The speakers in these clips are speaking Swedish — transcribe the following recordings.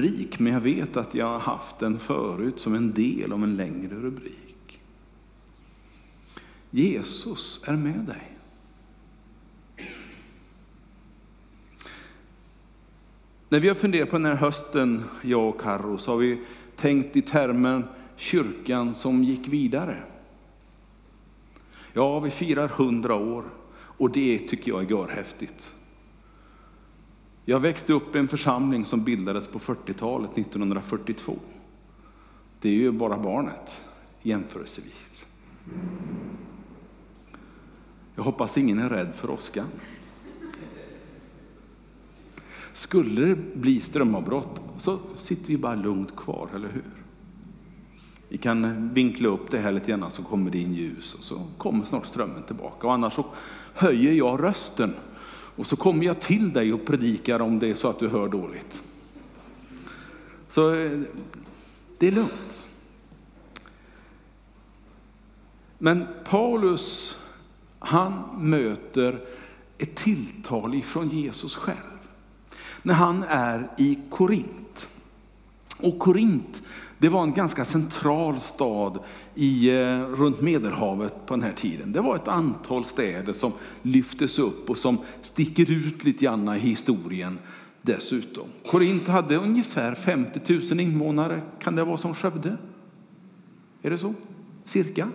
rubrik, men jag vet att jag har haft den förut som en del av en längre rubrik. Jesus är med dig. När vi har funderat på den här hösten, jag och Carro, så har vi tänkt i termen kyrkan som gick vidare. Ja, vi firar hundra år och det tycker jag är görhäftigt. Jag växte upp i en församling som bildades på 40-talet, 1942. Det är ju bara barnet jämförelsevis. Jag hoppas ingen är rädd för åskan. Skulle det bli strömavbrott så sitter vi bara lugnt kvar, eller hur? Vi kan vinkla upp det här lite grann så kommer det in ljus och så kommer snart strömmen tillbaka. Och annars så höjer jag rösten och så kommer jag till dig och predikar om det är så att du hör dåligt. Så eh, det är lugnt. Men Paulus, han möter ett tilltal ifrån Jesus själv. När han är i Korint. Och Korint, det var en ganska central stad i, eh, runt Medelhavet på den här tiden. Det var ett antal städer som lyftes upp och som sticker ut lite grann i historien dessutom. Korint hade ungefär 50 000 invånare. Kan det vara som Skövde? Är det så? Cirka?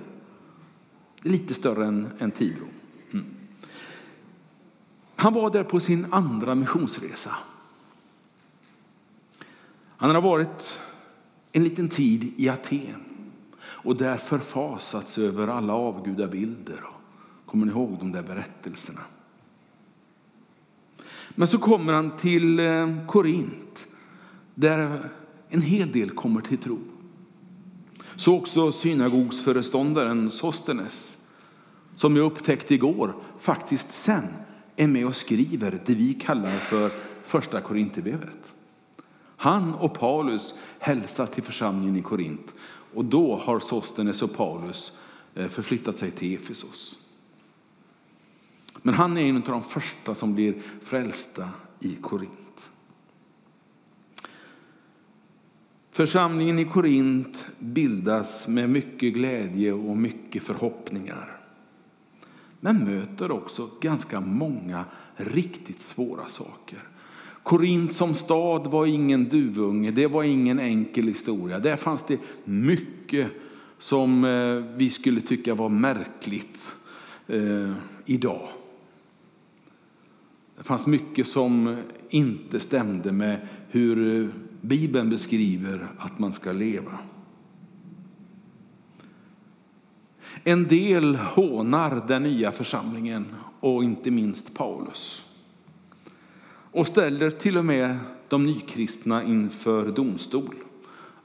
Lite större än, än Tibro. Mm. Han var där på sin andra missionsresa. Han har varit en liten tid i Aten och där förfasats över alla avgudabilder. Kommer ni ihåg de där berättelserna? Men så kommer han till eh, Korint där en hel del kommer till tro. Så också synagogsföreståndaren Sostenes, som jag upptäckte igår, faktiskt sen är med och skriver det vi kallar för första Korinthierbrevet. Han och Paulus hälsar till församlingen i Korint och då har Sostenes och Paulus eh, förflyttat sig till Efesos. Men han är en av de första som blir frälsta i Korint. Församlingen i Korint bildas med mycket glädje och mycket förhoppningar. Men möter också ganska många riktigt svåra saker. Korint som stad var ingen duvunge, det var ingen enkel historia. Där fanns det mycket som eh, vi skulle tycka var märkligt eh, idag. Det fanns mycket som inte stämde med hur eh, Bibeln beskriver att man ska leva. En del hånar den nya församlingen och inte minst Paulus och ställer till och med de nykristna inför domstol,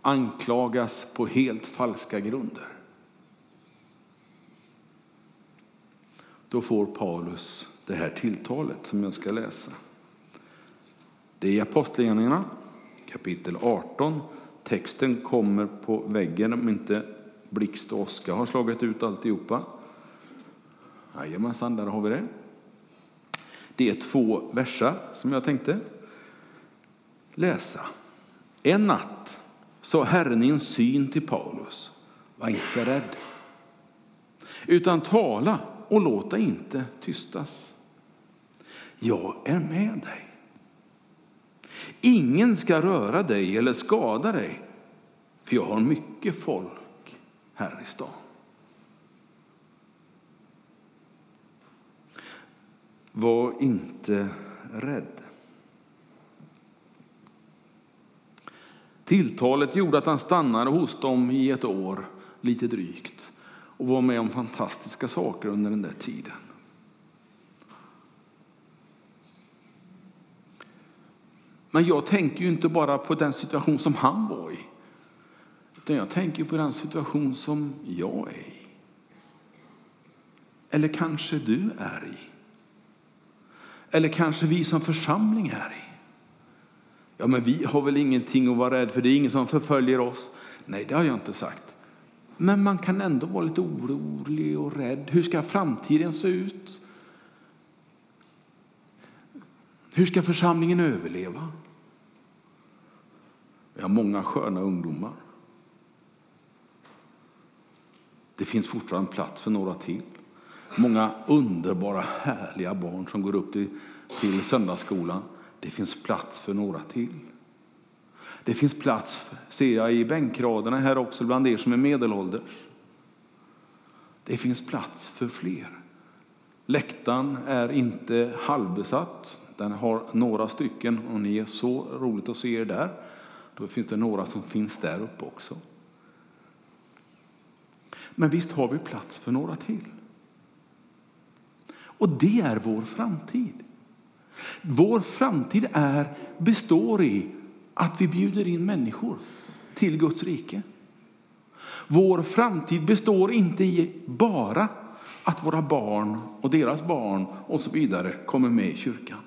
anklagas på helt falska grunder. Då får Paulus det här tilltalet som jag ska läsa. Det är i Apostlagärningarna kapitel 18. Texten kommer på väggen om inte Blixt och åska har slagit ut alltihopa. Jajamensan, där har vi det. Det är två verser som jag tänkte läsa. En natt sa Herren i en syn till Paulus, var inte rädd, utan tala och låt dig inte tystas. Jag är med dig. Ingen ska röra dig eller skada dig, för jag har mycket folk här i stan. Var inte rädd. Tilltalet gjorde att han stannade hos dem i ett år, lite drygt, och var med om fantastiska saker under den där tiden. Men jag tänker ju inte bara på den situation som han var i, utan jag tänker på den situation som jag är i. Eller kanske du är i. Eller kanske vi som församling är i. Ja, men vi har väl ingenting att vara rädd för, det är ingen som förföljer oss. Nej, det har jag inte sagt. Men man kan ändå vara lite orolig och rädd. Hur ska framtiden se ut? Hur ska församlingen överleva? Vi har många sköna ungdomar. Det finns fortfarande plats för några till. Många underbara, härliga barn som går upp till, till söndagsskolan. Det finns plats för några till. Det finns plats, ser jag i bänkraderna här också, bland er som är medelålders. Det finns plats för fler. Läktaren är inte halvbesatt. Den har några stycken och ni är så roligt att se er där. Då finns det några som finns där uppe också. Men visst har vi plats för några till. Och det är vår framtid. Vår framtid är, består i att vi bjuder in människor till Guds rike. Vår framtid består inte i bara att våra barn och deras barn och så vidare kommer med i kyrkan.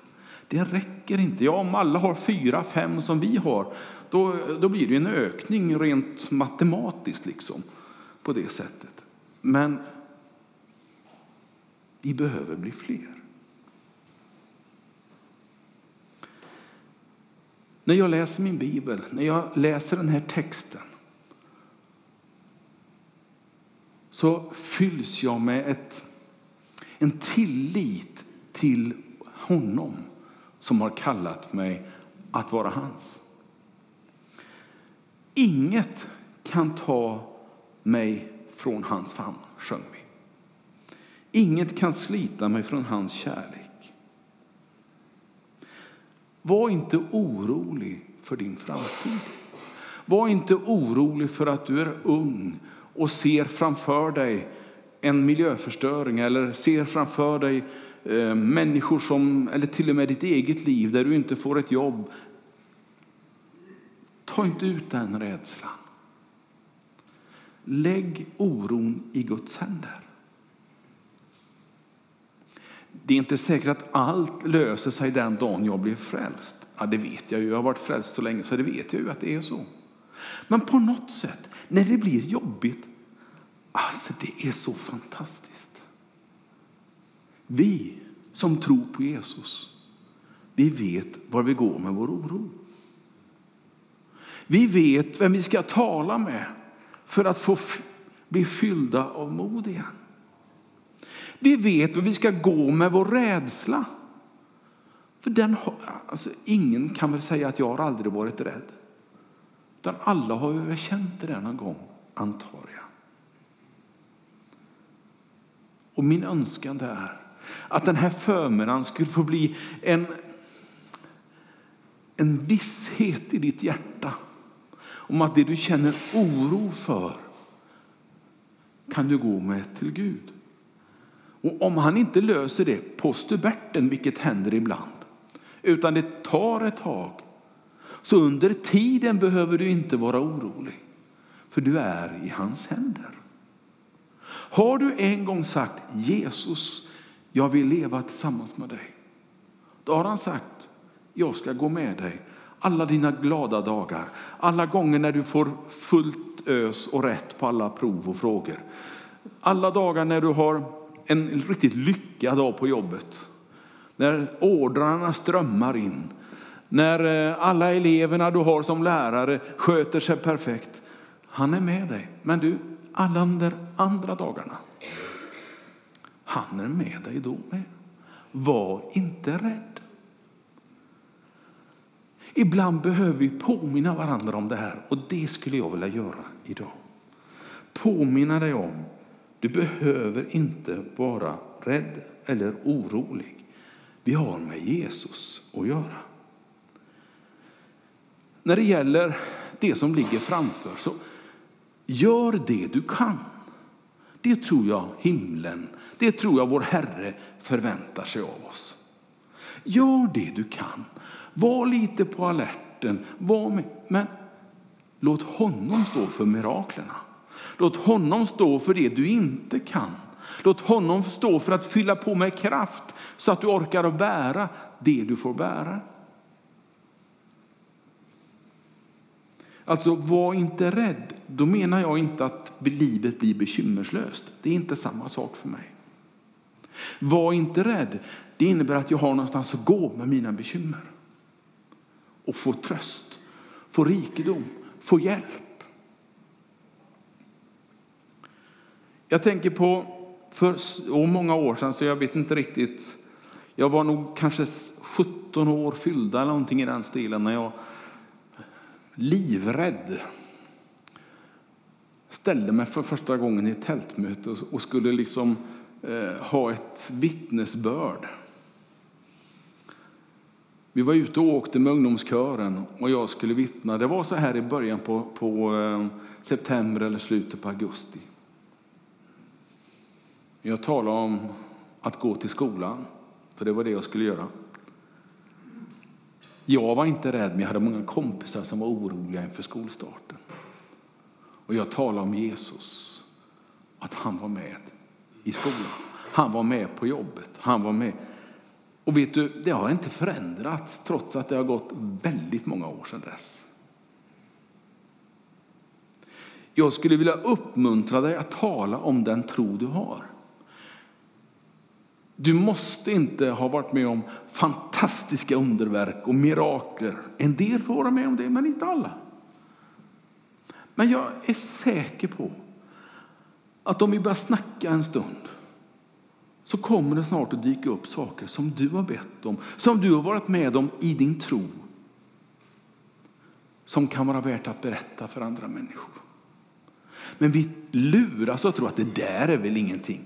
Det räcker inte. Ja, om alla har fyra, fem som vi har, då, då blir det en ökning rent matematiskt liksom på det sättet. Men vi behöver bli fler. När jag läser min bibel, när jag läser den här texten så fylls jag med ett, en tillit till honom som har kallat mig att vara hans. Inget kan ta mig från hans famn, sjöng vi. Inget kan slita mig från hans kärlek. Var inte orolig för din framtid. Var inte orolig för att du är ung och ser framför dig en miljöförstöring eller ser framför dig eh, människor som, eller till och med ditt eget liv där du inte får ett jobb. Ta inte ut den rädslan. Lägg oron i Guds händer. Det är inte säkert att allt löser sig den dagen jag blir frälst. Ja, det vet jag ju. Jag har varit frälst så länge så det vet jag ju att det är så. Men på något sätt, när det blir jobbigt, alltså det är så fantastiskt. Vi som tror på Jesus, vi vet var vi går med vår oro. Vi vet vem vi ska tala med för att få bli fyllda av mod igen. Vi vet hur vi ska gå med vår rädsla. För den har, alltså, ingen kan väl säga att jag har aldrig varit rädd. Utan alla har väl känt det denna gång, antar jag. Och min önskan är att den här förmiddagen skulle få bli en, en visshet i ditt hjärta om att det du känner oro för kan du gå med till Gud. Och om han inte löser det på stuberten, vilket händer ibland, utan det tar ett tag, så under tiden behöver du inte vara orolig, för du är i hans händer. Har du en gång sagt Jesus, jag vill leva tillsammans med dig. Då har han sagt, jag ska gå med dig alla dina glada dagar, alla gånger när du får fullt ös och rätt på alla prov och frågor. Alla dagar när du har en riktigt lyckad dag på jobbet. När ordrarna strömmar in. När eh, alla eleverna du har som lärare sköter sig perfekt. Han är med dig. Men du, alla de andra dagarna. Han är med dig då med. Var inte rädd. Ibland behöver vi påminna varandra om det här och det skulle jag vilja göra idag. Påminna dig om, du behöver inte vara rädd eller orolig. Vi har med Jesus att göra. När det gäller det som ligger framför så gör det du kan. Det tror jag himlen, det tror jag vår Herre förväntar sig av oss. Gör det du kan. Var lite på alerten. Var med, men låt honom stå för miraklerna. Låt honom stå för det du inte kan. Låt honom stå för att fylla på med kraft så att du orkar att bära det du får bära. Alltså, var inte rädd. Då menar jag inte att livet blir bekymmerslöst. Det är inte samma sak för mig. Var inte rädd. Det innebär att jag har någonstans att gå med mina bekymmer och få tröst, få rikedom, få hjälp. Jag tänker på för så många år sedan, så jag vet inte riktigt. Jag var nog kanske 17 år fyllda eller någonting i den stilen när jag livrädd ställde mig för första gången i ett tältmöte och skulle liksom eh, ha ett vittnesbörd. Vi var ute och åkte med ungdomskören och jag skulle vittna. Det var så här i början på, på eh, september eller slutet på augusti. Jag talade om att gå till skolan, för det var det jag skulle göra. Jag var inte rädd, men jag hade många kompisar som var oroliga inför skolstarten. Och jag talade om Jesus, att han var med i skolan. Han var med på jobbet. Han var med. Och vet du, det har inte förändrats trots att det har gått väldigt många år sedan dess. Jag skulle vilja uppmuntra dig att tala om den tro du har. Du måste inte ha varit med om fantastiska underverk och mirakler. En del får vara med om det, men inte alla. Men jag är säker på att om vi börjar snacka en stund så kommer det snart att dyka upp saker som du har bett om, som du har varit med om i din tro, som kan vara värt att berätta för andra människor. Men vi luras att tro att det där är väl ingenting.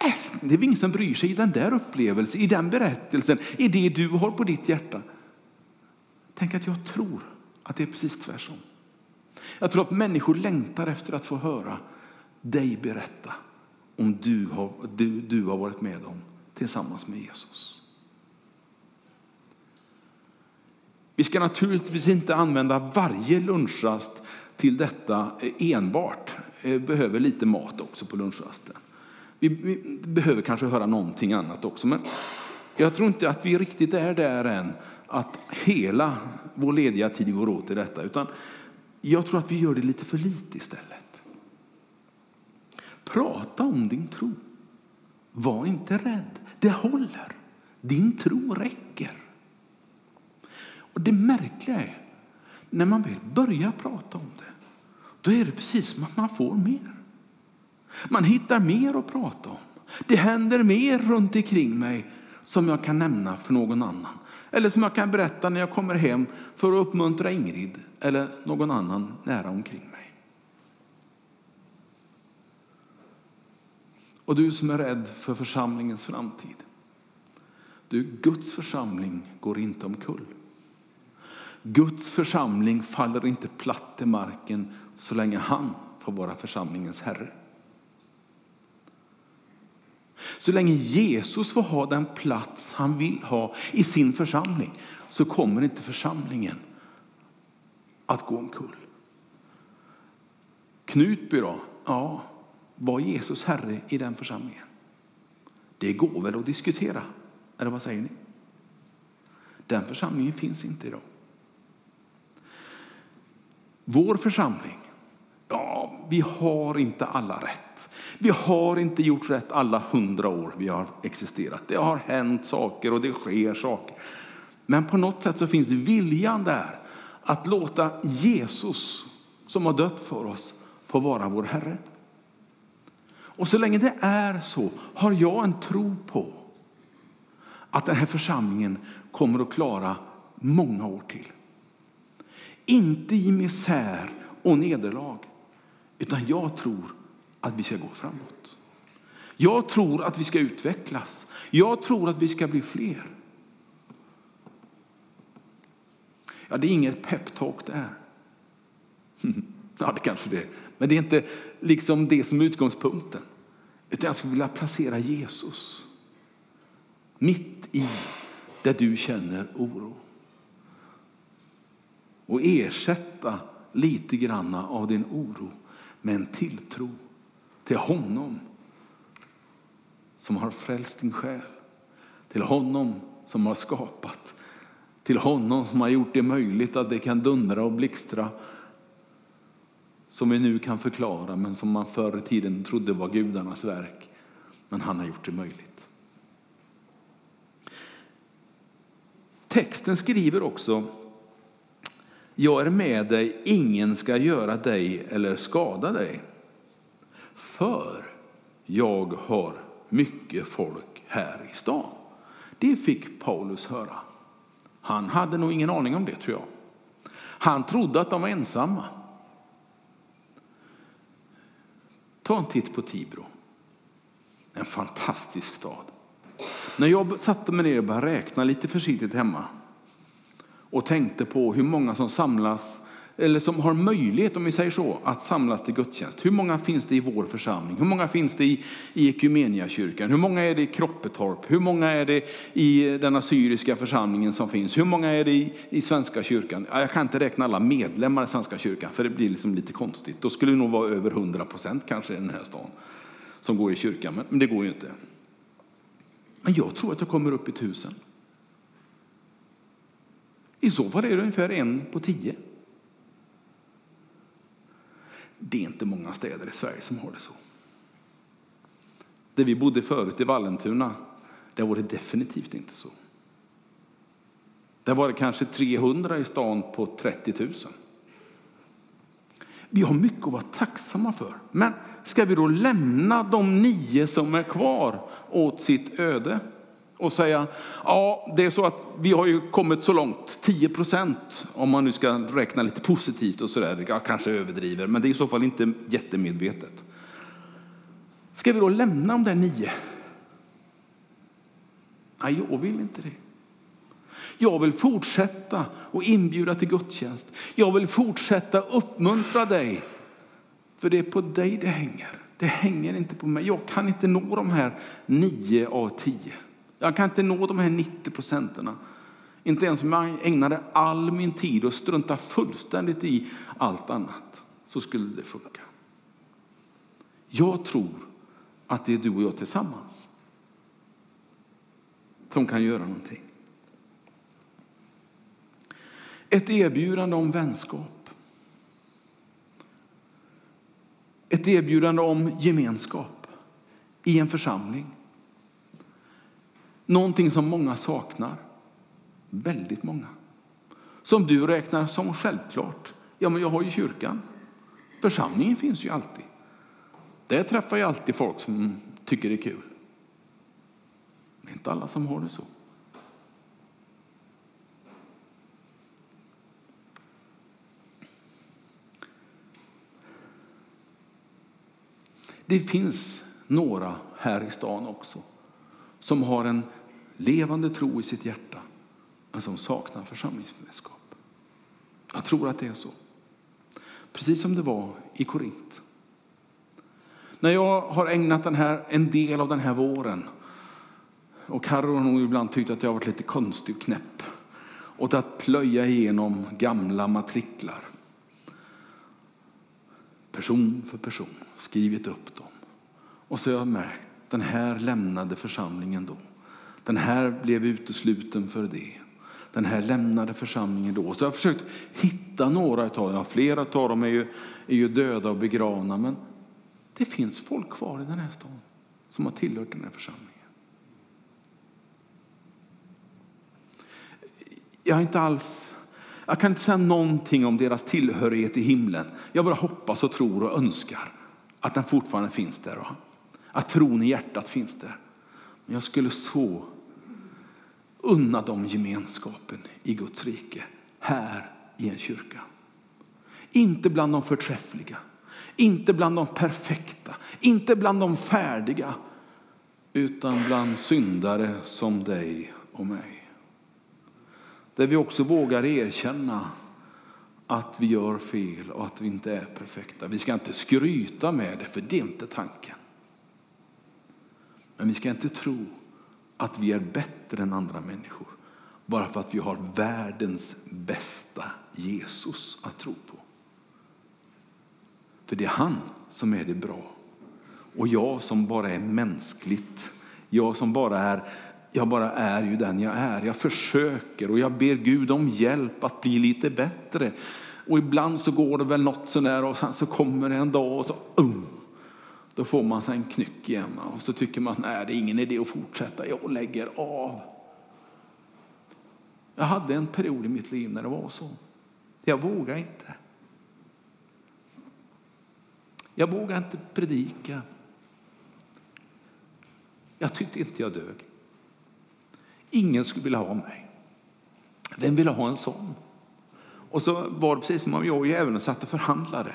Nej, det är väl ingen som bryr sig i den där upplevelsen, i den berättelsen, i det du har på ditt hjärta. Tänk att jag tror att det är precis tvärtom. Jag tror att människor längtar efter att få höra dig berätta om du har, du, du har varit med om tillsammans med Jesus. Vi ska naturligtvis inte använda varje lunchrast till detta enbart. Vi behöver lite mat också på lunchrasten. Vi, vi behöver kanske höra någonting annat också. Men jag tror inte att vi riktigt är där än att hela vår lediga tid går åt till detta. Utan jag tror att vi gör det lite för lite istället. Prata om din tro. Var inte rädd. Det håller. Din tro räcker. Och Det märkliga är, när man väl börjar prata om det, då är det precis som att man får mer. Man hittar mer att prata om. Det händer mer runt omkring mig som jag kan nämna för någon annan. Eller som jag kan berätta när jag kommer hem för att uppmuntra Ingrid eller någon annan nära omkring mig. Och du som är rädd för församlingens framtid. Du, Guds församling går inte omkull. Guds församling faller inte platt till marken så länge han får vara församlingens herre. Så länge Jesus får ha den plats han vill ha i sin församling så kommer inte församlingen att gå omkull. Knutby då? Ja, var Jesus herre i den församlingen? Det går väl att diskutera, eller vad säger ni? Den församlingen finns inte idag. Vår församling Ja, vi har inte alla rätt. Vi har inte gjort rätt alla hundra år vi har existerat. Det har hänt saker och det sker saker. Men på något sätt så finns viljan där att låta Jesus som har dött för oss få vara vår Herre. Och så länge det är så har jag en tro på att den här församlingen kommer att klara många år till. Inte i misär och nederlag, utan jag tror att vi ska gå framåt. Jag tror att vi ska utvecklas. Jag tror att vi ska bli fler. Ja, det är inget peptalk det här. Ja, det kanske det är. Men det är inte liksom det som är utgångspunkten. Utan jag skulle vilja placera Jesus mitt i där du känner oro. Och ersätta lite granna av din oro med en tilltro till honom som har frälst din själ, till honom som har skapat, till honom som har gjort det möjligt att det kan dundra och blixtra som vi nu kan förklara men som man förr i tiden trodde var gudarnas verk. Men han har gjort det möjligt. Texten skriver också jag är med dig, ingen ska göra dig eller skada dig. För jag har mycket folk här i stan. Det fick Paulus höra. Han hade nog ingen aning om det tror jag. Han trodde att de var ensamma. Ta en titt på Tibro. En fantastisk stad. När jag satte mig ner och började räkna lite försiktigt hemma och tänkte på hur många som samlas eller som har möjlighet, om vi säger så, att samlas till gudstjänst. Hur många finns det i vår församling? Hur många finns det i, i Ekumeniakyrkan? Hur många är det i Kroppetorp? Hur många är det i den assyriska församlingen som finns? Hur många är det i, i Svenska kyrkan? Jag kan inte räkna alla medlemmar i Svenska kyrkan, för det blir liksom lite konstigt. Då skulle det nog vara över 100 procent kanske i den här stan som går i kyrkan, men, men det går ju inte. Men jag tror att jag kommer upp i tusen. I så fall är det ungefär en på tio. Det är inte många städer i Sverige som har det så. Där vi bodde förut i Vallentuna, där var det definitivt inte så. Där var det kanske 300 i stan på 30 000. Vi har mycket att vara tacksamma för. Men ska vi då lämna de nio som är kvar åt sitt öde? Och säga ja, det är så att vi har ju kommit så långt, 10 procent om man nu ska räkna lite positivt och sådär. Jag kanske överdriver, men det är i så fall inte jättemedvetet. Ska vi då lämna de där nio? Nej, jag vill inte det. Jag vill fortsätta och inbjuda till gudstjänst. Jag vill fortsätta uppmuntra dig. För det är på dig det hänger. Det hänger inte på mig. Jag kan inte nå de här nio av tio. Jag kan inte nå de här 90 procenten. Inte ens om jag ägnade all min tid och strunta fullständigt i allt annat så skulle det funka. Jag tror att det är du och jag tillsammans som kan göra någonting. Ett erbjudande om vänskap. Ett erbjudande om gemenskap i en församling. Någonting som många saknar. Väldigt många. Som du räknar som självklart. Ja, men jag har ju kyrkan. Församlingen finns ju alltid. Där träffar jag alltid folk som tycker det är kul. Det är inte alla som har det så. Det finns några här i stan också som har en levande tro i sitt hjärta, men som saknar församlingsgemenskap. Jag tror att det är så. Precis som det var i Korint. När jag har ägnat den här, en del av den här våren, och Carro har nog ibland tyckt att jag har varit lite konstig och knäpp, åt att plöja igenom gamla matriklar. Person för person, skrivit upp dem. Och så har jag märkt, den här lämnade församlingen då. Den här blev utesluten för det. Den här lämnade församlingen då. Så jag har försökt hitta några av dem. Ja, flera av dem är ju, är ju döda och begravna. Men det finns folk kvar i den här staden som har tillhört den här församlingen. Jag har inte alls jag kan inte säga någonting om deras tillhörighet i himlen. Jag bara hoppas och tror och önskar att den fortfarande finns där. Att tron i hjärtat finns där. Men jag skulle så unna dem gemenskapen i Guds rike här i en kyrka. Inte bland de förträffliga, inte bland de perfekta, inte bland de färdiga, utan bland syndare som dig och mig. Där vi också vågar erkänna att vi gör fel och att vi inte är perfekta. Vi ska inte skryta med det, för det är inte tanken. Men vi ska inte tro att vi är bättre än andra människor bara för att vi har världens bästa Jesus att tro på. För det är han som är det bra. Och jag som bara är mänskligt, jag som bara är, jag bara är ju den jag är. Jag försöker och jag ber Gud om hjälp att bli lite bättre. Och ibland så går det väl något sånär och sen så kommer det en dag och så um, då får man sig en knyck igen och så tycker man att det är ingen idé att fortsätta, jag lägger av. Jag hade en period i mitt liv när det var så. Jag vågar inte. Jag vågar inte predika. Jag tyckte inte jag dög. Ingen skulle vilja ha mig. Vem vill ha en sån? Och så var det precis som om jag och djävulen satt och förhandlade.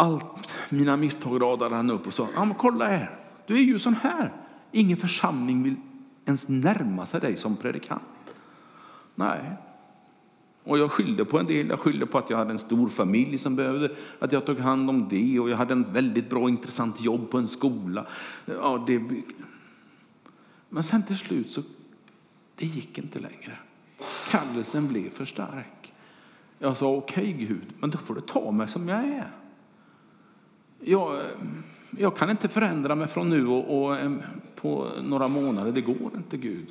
Allt mina misstag radade han upp och sa, ja, men kolla här, du är ju sån här. Ingen församling vill ens närma sig dig som predikant. Nej. Och jag skyllde på en del. Jag skyllde på att jag hade en stor familj som behövde att jag tog hand om det. Och jag hade en väldigt bra intressant jobb på en skola. Ja, det... Men sen till slut så det gick inte längre. Kallelsen blev för stark. Jag sa okej okay, Gud, men då får du ta mig som jag är. Jag, jag kan inte förändra mig från nu och, och eh, på några månader. Det går inte Gud.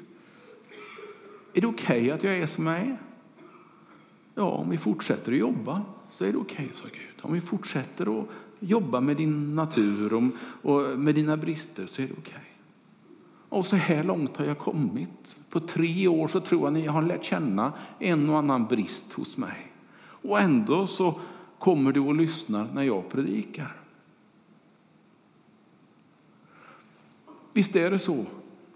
Är det okej okay att jag är som jag är? Ja, om vi fortsätter att jobba så är det okej, okay, sa Gud. Om vi fortsätter att jobba med din natur och, och med dina brister så är det okej. Okay. Och så här långt har jag kommit. På tre år så tror jag ni har lärt känna en och annan brist hos mig. Och ändå så kommer du och lyssnar när jag predikar. Visst är det så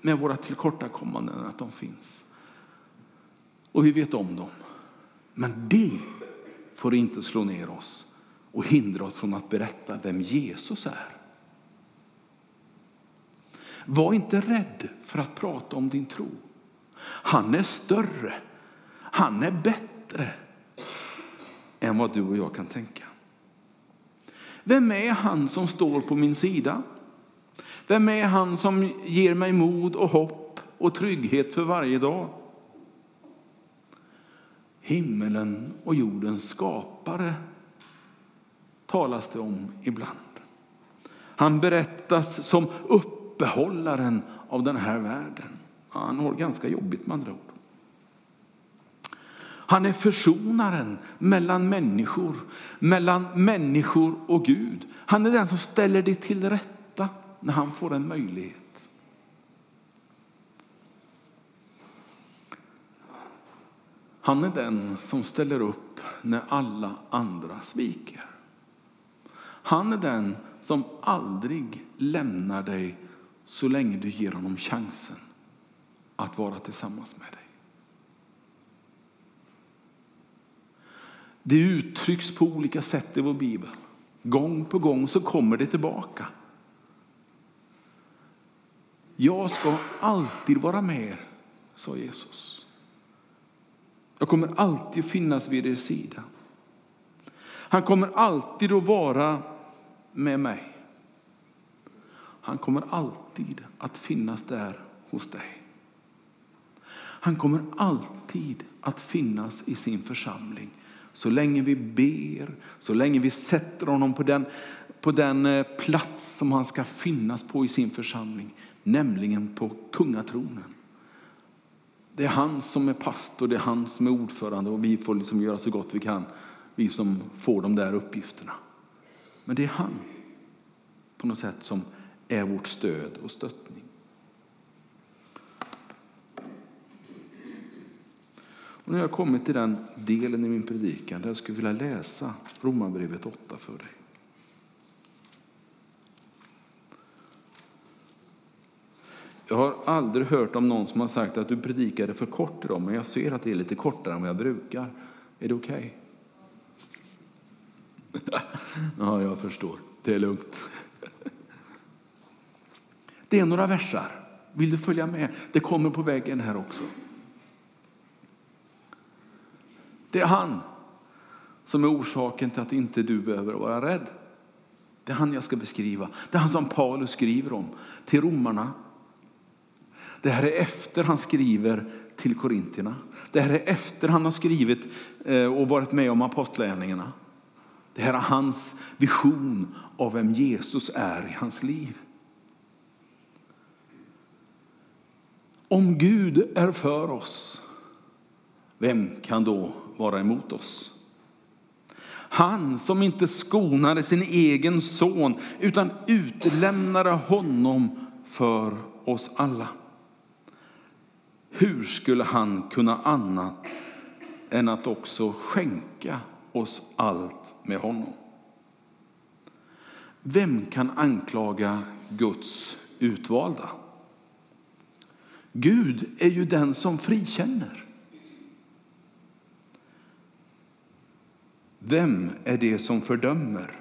med våra tillkortakommanden att de finns. Och vi vet om dem. Men det får inte slå ner oss och hindra oss från att berätta vem Jesus är. Var inte rädd för att prata om din tro. Han är större, han är bättre än vad du och jag kan tänka. Vem är han som står på min sida? Vem är han som ger mig mod och hopp och trygghet för varje dag? Himmelen och jordens skapare talas det om ibland. Han berättas som uppehållaren av den här världen. Han har ganska jobbigt med andra ord. Han är försonaren mellan människor, mellan människor och Gud. Han är den som ställer det till rätta när han får en möjlighet. Han är den som ställer upp när alla andra sviker. Han är den som aldrig lämnar dig så länge du ger honom chansen att vara tillsammans med dig. Det uttrycks på olika sätt i vår bibel. Gång på gång så kommer det tillbaka. Jag ska alltid vara med er, sa Jesus. Jag kommer alltid finnas vid er sida. Han kommer alltid att vara med mig. Han kommer alltid att finnas där hos dig. Han kommer alltid att finnas i sin församling. Så länge vi ber, så länge vi sätter honom på den, på den eh, plats som han ska finnas på i sin församling, nämligen på kungatronen. Det är han som är pastor, det är han som är ordförande och vi får liksom göra så gott vi kan, vi som får de där uppgifterna. Men det är han på något sätt som är vårt stöd och stöttning. Och nu har jag kommit till den delen i min predikan där jag skulle vilja läsa Romarbrevet 8 för dig. Jag har aldrig hört om någon som har sagt att du predikade för kort idag, men jag ser att det är lite kortare än vad jag brukar. Är det okej? Okay? ja, jag förstår. Det är lugnt. Det är några versar. Vill du följa med? Det kommer på väggen här också. Det är han som är orsaken till att inte du behöver vara rädd. Det är han jag ska beskriva. Det är han som Paulus skriver om till romarna. Det här är efter han skriver till korintierna. Det här är efter han har skrivit eh, och varit med om apostlärningarna. Det här är hans vision av vem Jesus är i hans liv. Om Gud är för oss, vem kan då vara emot oss? Han som inte skonade sin egen son utan utlämnade honom för oss alla. Hur skulle han kunna annat än att också skänka oss allt med honom. Vem kan anklaga Guds utvalda? Gud är ju den som frikänner. Vem är det som fördömer?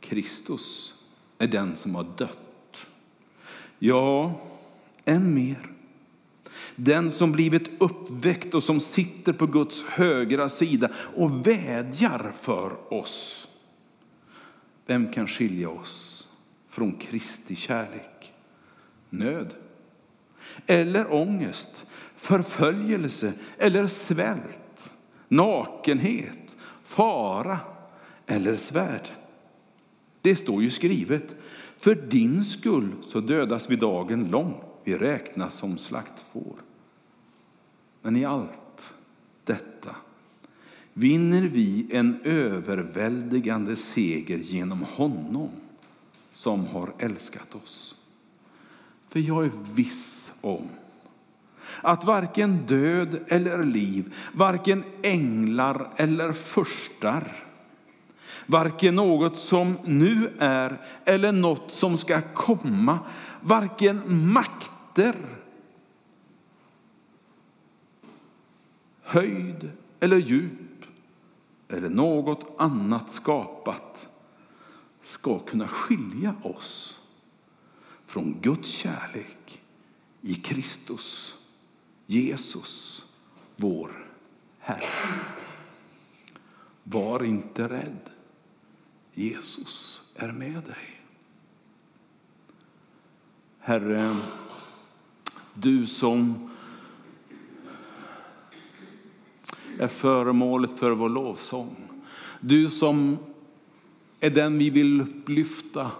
Kristus är den som har dött. Ja, än mer. Den som blivit uppväckt och som sitter på Guds högra sida och vädjar för oss. Vem kan skilja oss från Kristi kärlek? Nöd eller ångest, förföljelse eller svält, nakenhet, fara eller svärd. Det står ju skrivet, för din skull så dödas vi dagen lång, vi räknas som slaktfår. Men i allt detta vinner vi en överväldigande seger genom honom som har älskat oss. För jag är viss om att varken död eller liv, varken änglar eller förstar, varken något som nu är eller något som ska komma, varken makter, höjd eller djup eller något annat skapat ska kunna skilja oss från Guds kärlek i Kristus, Jesus, vår Herre. Var inte rädd. Jesus är med dig. Herre, du som är föremålet för vår lovsång. Du som är den vi vill upplyfta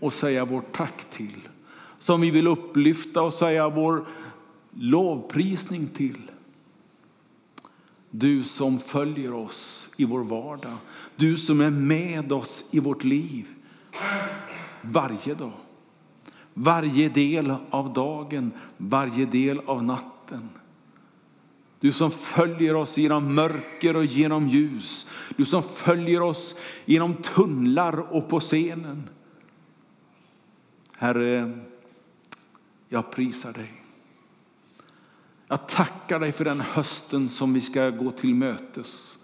och säga vårt tack till. Som vi vill upplyfta och säga vår lovprisning till. Du som följer oss i vår vardag. Du som är med oss i vårt liv varje dag. Varje del av dagen, varje del av natten. Du som följer oss genom mörker och genom ljus. Du som följer oss genom tunnlar och på scenen. Herre, jag prisar dig. Jag tackar dig för den hösten som vi ska gå till mötes.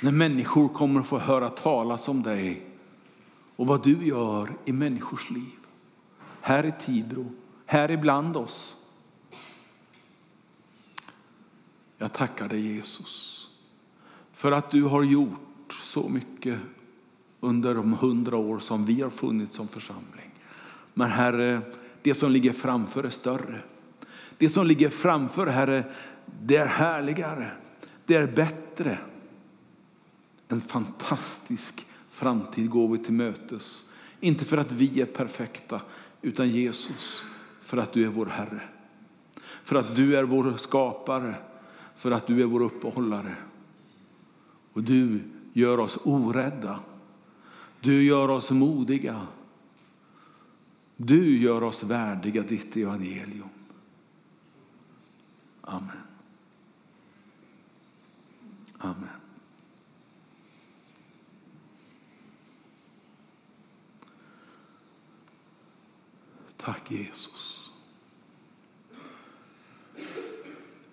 När människor kommer att få höra talas om dig och vad du gör i människors liv. Här i Tibro, här ibland oss. Jag tackar dig Jesus för att du har gjort så mycket under de hundra år som vi har funnits som församling. Men Herre, det som ligger framför är större. Det som ligger framför, Herre, det är härligare, det är bättre. En fantastisk framtid går vi till mötes. Inte för att vi är perfekta, utan Jesus, för att du är vår Herre. För att du är vår skapare, för att du är vår uppehållare. Och du gör oss orädda. Du gör oss modiga. Du gör oss värdiga ditt evangelium. Amen. Amen. Tack Jesus.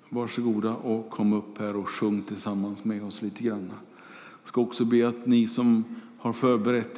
Varsågoda och kom upp här och sjung tillsammans med oss lite grann. Jag ska också be att ni som har förberett